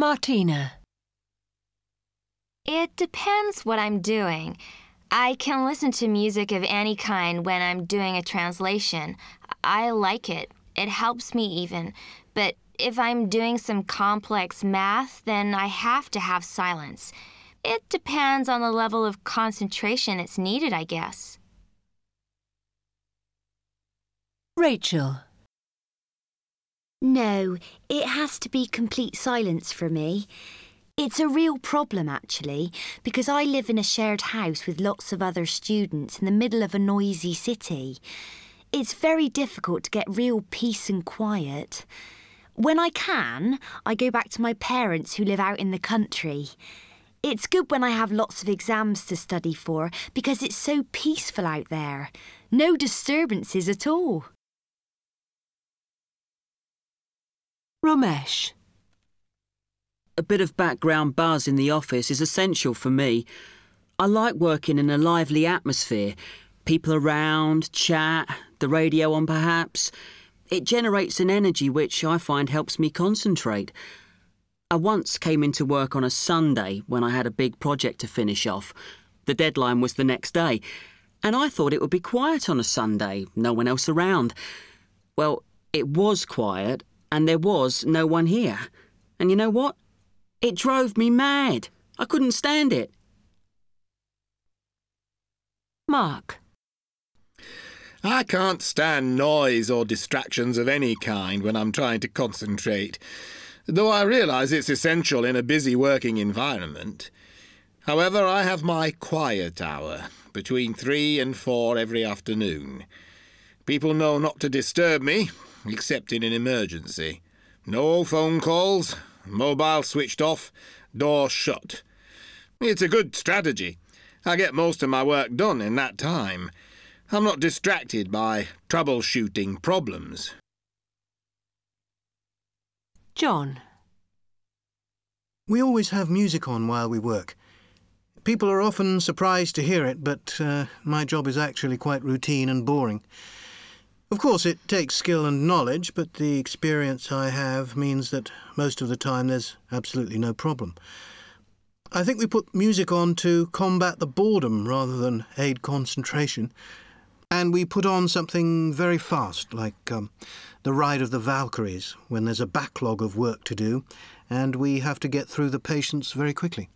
Martina. It depends what I'm doing. I can listen to music of any kind when I'm doing a translation. I like it. It helps me even. But if I'm doing some complex math, then I have to have silence. It depends on the level of concentration it's needed, I guess. Rachel. No, it has to be complete silence for me. It's a real problem, actually, because I live in a shared house with lots of other students in the middle of a noisy city. It's very difficult to get real peace and quiet. When I can, I go back to my parents who live out in the country. It's good when I have lots of exams to study for because it's so peaceful out there. No disturbances at all. Romesh. A bit of background buzz in the office is essential for me. I like working in a lively atmosphere. People around, chat, the radio on perhaps. It generates an energy which I find helps me concentrate. I once came into work on a Sunday when I had a big project to finish off. The deadline was the next day, and I thought it would be quiet on a Sunday, no one else around. Well, it was quiet, and there was no one here. And you know what? It drove me mad. I couldn't stand it. Mark. I can't stand noise or distractions of any kind when I'm trying to concentrate, though I realise it's essential in a busy working environment. However, I have my quiet hour, between three and four every afternoon. People know not to disturb me, except in an emergency. No phone calls, mobile switched off, door shut. It's a good strategy. I get most of my work done in that time. I'm not distracted by troubleshooting problems. John. We always have music on while we work. People are often surprised to hear it, but uh, my job is actually quite routine and boring. Of course, it takes skill and knowledge, but the experience I have means that most of the time there's absolutely no problem. I think we put music on to combat the boredom rather than aid concentration. And we put on something very fast, like um, the Ride of the Valkyries, when there's a backlog of work to do and we have to get through the patients very quickly.